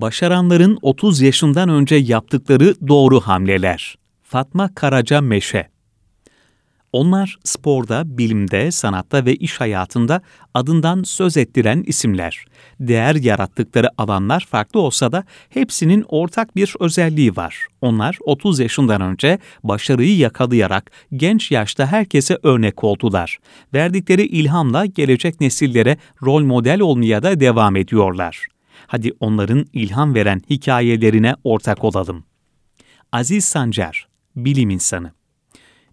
Başaranların 30 yaşından önce yaptıkları doğru hamleler. Fatma Karaca Meşe onlar sporda, bilimde, sanatta ve iş hayatında adından söz ettiren isimler. Değer yarattıkları alanlar farklı olsa da hepsinin ortak bir özelliği var. Onlar 30 yaşından önce başarıyı yakalayarak genç yaşta herkese örnek oldular. Verdikleri ilhamla gelecek nesillere rol model olmaya da devam ediyorlar. Hadi onların ilham veren hikayelerine ortak olalım. Aziz Sancar, bilim insanı.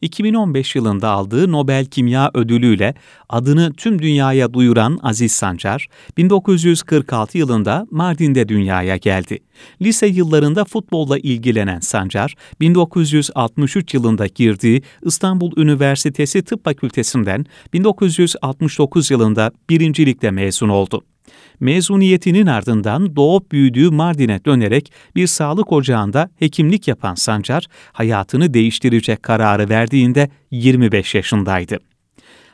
2015 yılında aldığı Nobel Kimya Ödülü'yle adını tüm dünyaya duyuran Aziz Sancar, 1946 yılında Mardin'de dünyaya geldi. Lise yıllarında futbolla ilgilenen Sancar, 1963 yılında girdiği İstanbul Üniversitesi Tıp Fakültesinden 1969 yılında birincilikle mezun oldu. Mezuniyetinin ardından doğup büyüdüğü Mardin'e dönerek bir sağlık ocağında hekimlik yapan Sancar, hayatını değiştirecek kararı verdiğinde 25 yaşındaydı.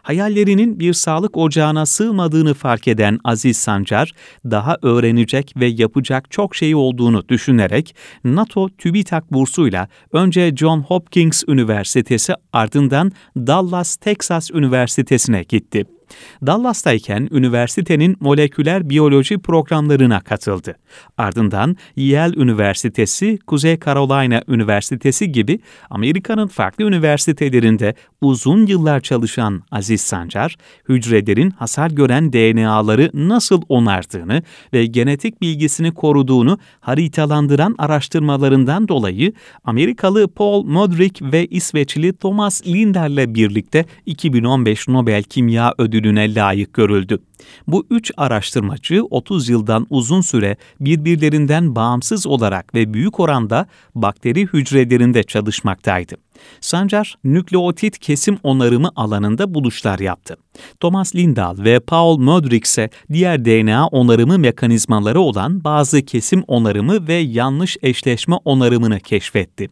Hayallerinin bir sağlık ocağına sığmadığını fark eden Aziz Sancar, daha öğrenecek ve yapacak çok şey olduğunu düşünerek NATO TÜBİTAK bursuyla önce John Hopkins Üniversitesi ardından Dallas Texas Üniversitesi'ne gitti. Dallas'tayken üniversitenin moleküler biyoloji programlarına katıldı. Ardından Yale Üniversitesi, Kuzey Carolina Üniversitesi gibi Amerika'nın farklı üniversitelerinde uzun yıllar çalışan Aziz Sancar, hücrelerin hasar gören DNA'ları nasıl onardığını ve genetik bilgisini koruduğunu haritalandıran araştırmalarından dolayı Amerikalı Paul Modric ve İsveçli Thomas Linder'le birlikte 2015 Nobel Kimya Ödülüne layık görüldü. Bu üç araştırmacı 30 yıldan uzun süre birbirlerinden bağımsız olarak ve büyük oranda bakteri hücrelerinde çalışmaktaydı. Sancar, nükleotit kesim onarımı alanında buluşlar yaptı. Thomas Lindahl ve Paul Modric ise diğer DNA onarımı mekanizmaları olan bazı kesim onarımı ve yanlış eşleşme onarımını keşfetti.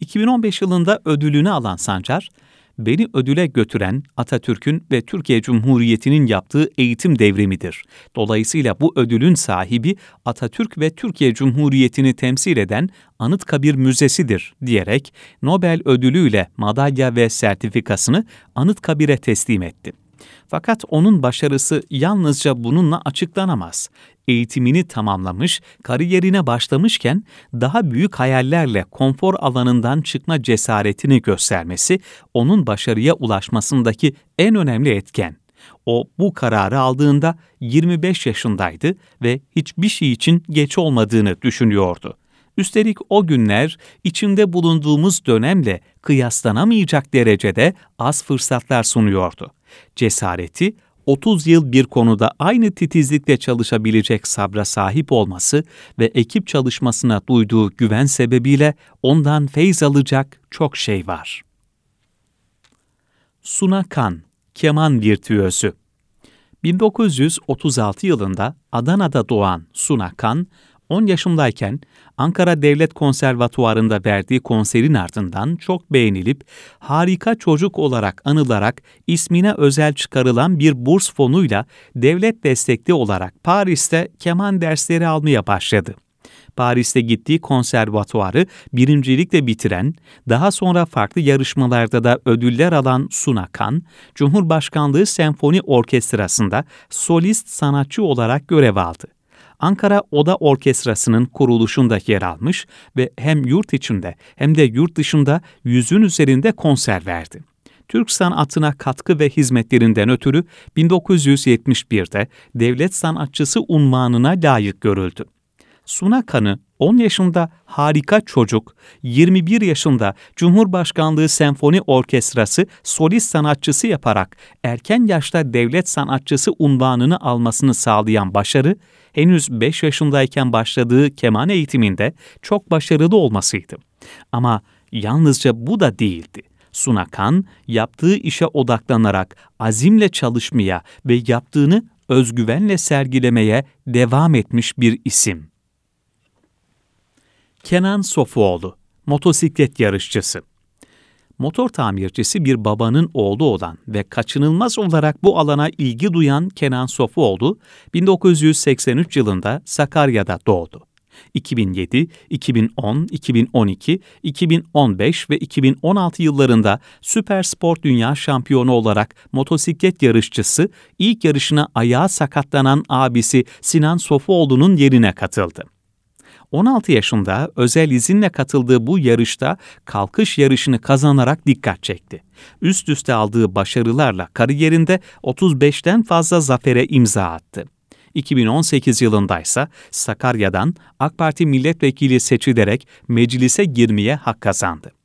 2015 yılında ödülünü alan Sancar, beni ödüle götüren Atatürk'ün ve Türkiye Cumhuriyeti'nin yaptığı eğitim devrimidir. Dolayısıyla bu ödülün sahibi Atatürk ve Türkiye Cumhuriyeti'ni temsil eden Anıtkabir Müzesi'dir diyerek Nobel ödülüyle madalya ve sertifikasını Anıtkabir'e teslim etti. Fakat onun başarısı yalnızca bununla açıklanamaz. Eğitimini tamamlamış, kariyerine başlamışken daha büyük hayallerle konfor alanından çıkma cesaretini göstermesi onun başarıya ulaşmasındaki en önemli etken. O bu kararı aldığında 25 yaşındaydı ve hiçbir şey için geç olmadığını düşünüyordu. Üstelik o günler içinde bulunduğumuz dönemle kıyaslanamayacak derecede az fırsatlar sunuyordu. Cesareti, 30 yıl bir konuda aynı titizlikle çalışabilecek sabra sahip olması ve ekip çalışmasına duyduğu güven sebebiyle ondan feyz alacak çok şey var. Suna Kan, keman virtüözü 1936 yılında Adana'da doğan Suna Kan, 10 yaşındayken Ankara Devlet Konservatuvarı'nda verdiği konserin ardından çok beğenilip harika çocuk olarak anılarak ismine özel çıkarılan bir burs fonuyla devlet destekli olarak Paris'te keman dersleri almaya başladı. Paris'te gittiği konservatuarı birincilikle bitiren, daha sonra farklı yarışmalarda da ödüller alan Suna Kan, Cumhurbaşkanlığı Senfoni Orkestrası'nda solist sanatçı olarak görev aldı. Ankara Oda Orkestrası'nın kuruluşunda yer almış ve hem yurt içinde hem de yurt dışında yüzün üzerinde konser verdi. Türk sanatına katkı ve hizmetlerinden ötürü 1971'de devlet sanatçısı unvanına layık görüldü. Suna Kan'ı 10 yaşında harika çocuk, 21 yaşında Cumhurbaşkanlığı Senfoni Orkestrası solist sanatçısı yaparak erken yaşta devlet sanatçısı unvanını almasını sağlayan başarı, henüz 5 yaşındayken başladığı keman eğitiminde çok başarılı olmasıydı. Ama yalnızca bu da değildi. Sunakan yaptığı işe odaklanarak azimle çalışmaya ve yaptığını özgüvenle sergilemeye devam etmiş bir isim. Kenan Sofuoğlu, motosiklet yarışçısı motor tamircisi bir babanın oğlu olan ve kaçınılmaz olarak bu alana ilgi duyan Kenan Sofuoğlu, 1983 yılında Sakarya'da doğdu. 2007, 2010, 2012, 2015 ve 2016 yıllarında Süper Sport Dünya Şampiyonu olarak motosiklet yarışçısı ilk yarışına ayağı sakatlanan abisi Sinan Sofuoğlu'nun yerine katıldı. 16 yaşında özel izinle katıldığı bu yarışta kalkış yarışını kazanarak dikkat çekti. Üst üste aldığı başarılarla kariyerinde 35'ten fazla zafere imza attı. 2018 yılında ise Sakarya'dan AK Parti milletvekili seçilerek meclise girmeye hak kazandı.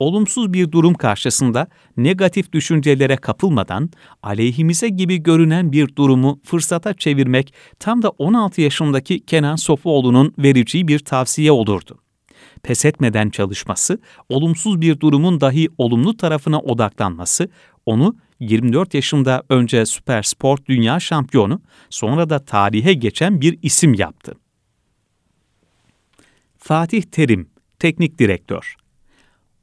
Olumsuz bir durum karşısında negatif düşüncelere kapılmadan aleyhimize gibi görünen bir durumu fırsata çevirmek tam da 16 yaşındaki Kenan Sofuoğlu'nun vereceği bir tavsiye olurdu. Pes etmeden çalışması, olumsuz bir durumun dahi olumlu tarafına odaklanması onu 24 yaşında önce süper sport dünya şampiyonu, sonra da tarihe geçen bir isim yaptı. Fatih Terim, teknik direktör.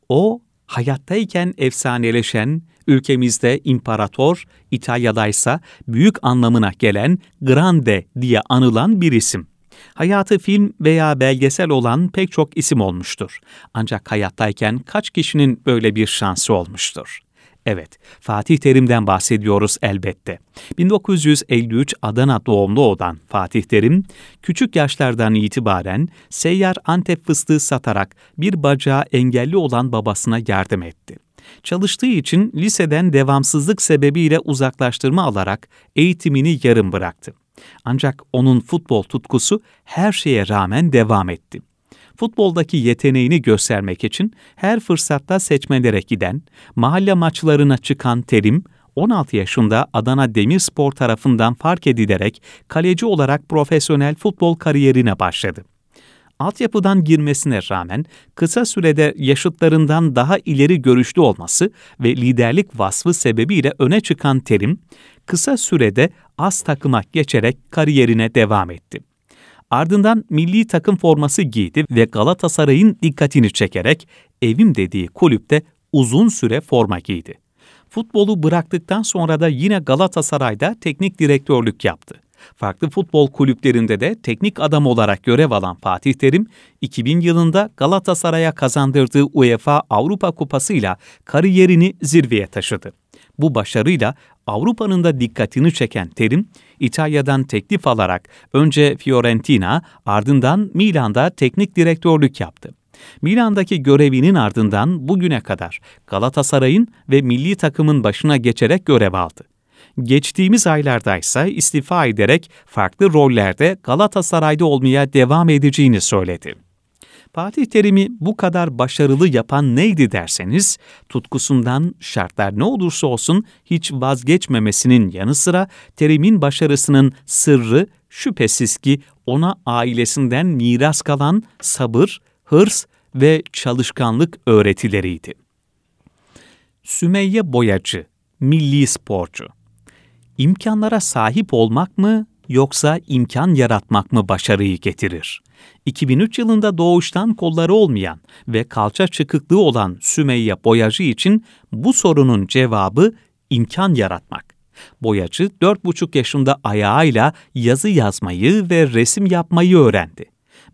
O, hayattayken efsaneleşen, ülkemizde imparator, İtalya'daysa büyük anlamına gelen grande diye anılan bir isim. Hayatı film veya belgesel olan pek çok isim olmuştur. Ancak hayattayken kaç kişinin böyle bir şansı olmuştur? Evet, Fatih Terim'den bahsediyoruz elbette. 1953 Adana doğumlu olan Fatih Terim, küçük yaşlardan itibaren seyyar Antep fıstığı satarak bir bacağı engelli olan babasına yardım etti. Çalıştığı için liseden devamsızlık sebebiyle uzaklaştırma alarak eğitimini yarım bıraktı. Ancak onun futbol tutkusu her şeye rağmen devam etti futboldaki yeteneğini göstermek için her fırsatta seçmelere giden, mahalle maçlarına çıkan Terim, 16 yaşında Adana Demirspor tarafından fark edilerek kaleci olarak profesyonel futbol kariyerine başladı. Altyapıdan girmesine rağmen kısa sürede yaşıtlarından daha ileri görüşlü olması ve liderlik vasfı sebebiyle öne çıkan Terim, kısa sürede az takıma geçerek kariyerine devam etti. Ardından milli takım forması giydi ve Galatasaray'ın dikkatini çekerek evim dediği kulüpte uzun süre forma giydi. Futbolu bıraktıktan sonra da yine Galatasaray'da teknik direktörlük yaptı. Farklı futbol kulüplerinde de teknik adam olarak görev alan Fatih Terim, 2000 yılında Galatasaray'a kazandırdığı UEFA Avrupa Kupası'yla kariyerini zirveye taşıdı. Bu başarıyla Avrupa'nın da dikkatini çeken Terim, İtalya'dan teklif alarak önce Fiorentina, ardından Milan'da teknik direktörlük yaptı. Milan'daki görevinin ardından bugüne kadar Galatasaray'ın ve milli takımın başına geçerek görev aldı. Geçtiğimiz aylarda ise istifa ederek farklı rollerde Galatasaray'da olmaya devam edeceğini söyledi. Fatih Terim'i bu kadar başarılı yapan neydi derseniz, tutkusundan şartlar ne olursa olsun hiç vazgeçmemesinin yanı sıra Terim'in başarısının sırrı şüphesiz ki ona ailesinden miras kalan sabır, hırs ve çalışkanlık öğretileriydi. Sümeyye Boyacı, milli sporcu. İmkanlara sahip olmak mı yoksa imkan yaratmak mı başarıyı getirir? 2003 yılında doğuştan kolları olmayan ve kalça çıkıklığı olan Sümeyye Boyacı için bu sorunun cevabı imkan yaratmak. Boyacı 4,5 yaşında ayağıyla yazı yazmayı ve resim yapmayı öğrendi.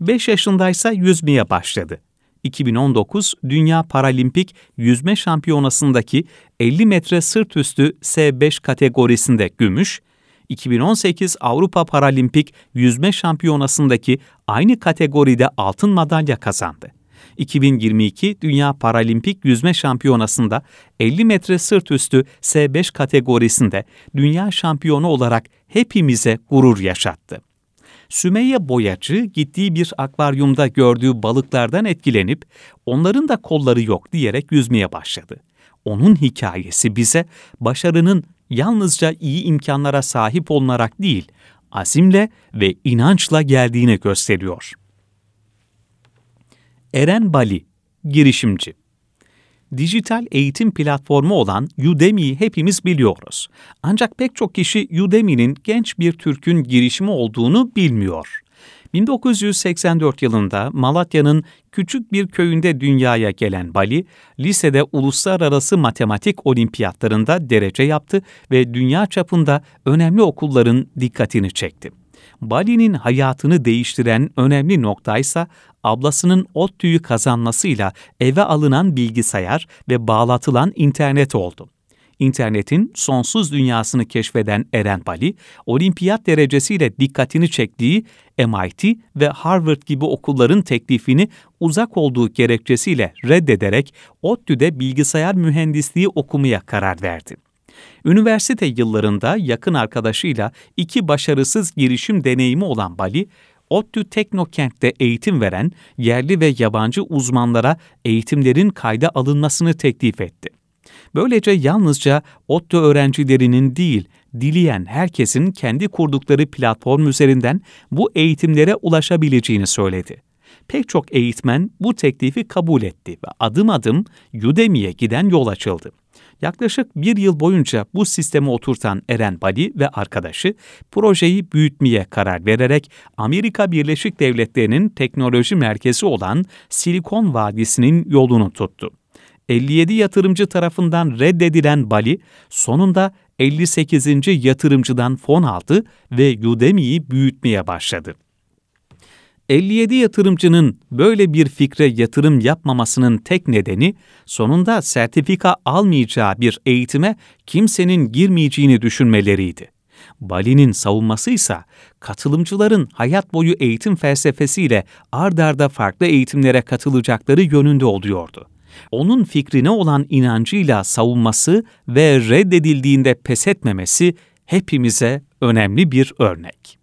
5 yaşındaysa yüzmeye başladı. 2019 Dünya Paralimpik Yüzme Şampiyonası'ndaki 50 metre sırt üstü S5 kategorisinde gümüş, 2018 Avrupa Paralimpik Yüzme Şampiyonası'ndaki aynı kategoride altın madalya kazandı. 2022 Dünya Paralimpik Yüzme Şampiyonası'nda 50 metre sırt üstü S5 kategorisinde dünya şampiyonu olarak hepimize gurur yaşattı. Sümeyye Boyacı gittiği bir akvaryumda gördüğü balıklardan etkilenip onların da kolları yok diyerek yüzmeye başladı. Onun hikayesi bize başarının yalnızca iyi imkanlara sahip olunarak değil, azimle ve inançla geldiğini gösteriyor. Eren Bali, girişimci. Dijital eğitim platformu olan Udemy'yi hepimiz biliyoruz. Ancak pek çok kişi Udemy'nin genç bir Türk'ün girişimi olduğunu bilmiyor. 1984 yılında Malatya'nın küçük bir köyünde dünyaya gelen Bali, lisede uluslararası matematik olimpiyatlarında derece yaptı ve dünya çapında önemli okulların dikkatini çekti. Bali'nin hayatını değiştiren önemli noktaysa ablasının ODTÜ'yü kazanmasıyla eve alınan bilgisayar ve bağlatılan internet oldu. İnternetin sonsuz dünyasını keşfeden Eren Bali, olimpiyat derecesiyle dikkatini çektiği MIT ve Harvard gibi okulların teklifini uzak olduğu gerekçesiyle reddederek ODTÜ'de bilgisayar mühendisliği okumaya karar verdi. Üniversite yıllarında yakın arkadaşıyla iki başarısız girişim deneyimi olan Bali, ODTÜ Teknokent'te eğitim veren yerli ve yabancı uzmanlara eğitimlerin kayda alınmasını teklif etti. Böylece yalnızca ODTÜ öğrencilerinin değil, dileyen herkesin kendi kurdukları platform üzerinden bu eğitimlere ulaşabileceğini söyledi. Pek çok eğitmen bu teklifi kabul etti ve adım adım Udemy'ye giden yol açıldı. Yaklaşık bir yıl boyunca bu sistemi oturtan Eren Bali ve arkadaşı projeyi büyütmeye karar vererek Amerika Birleşik Devletleri'nin teknoloji merkezi olan Silikon Vadisi'nin yolunu tuttu. 57 yatırımcı tarafından reddedilen Bali, sonunda 58. yatırımcıdan fon aldı ve Udemy'yi büyütmeye başladı. 57 yatırımcının böyle bir fikre yatırım yapmamasının tek nedeni sonunda sertifika almayacağı bir eğitime kimsenin girmeyeceğini düşünmeleriydi. Bali'nin savunması ise katılımcıların hayat boyu eğitim felsefesiyle ard arda farklı eğitimlere katılacakları yönünde oluyordu. Onun fikrine olan inancıyla savunması ve reddedildiğinde pes etmemesi hepimize önemli bir örnek.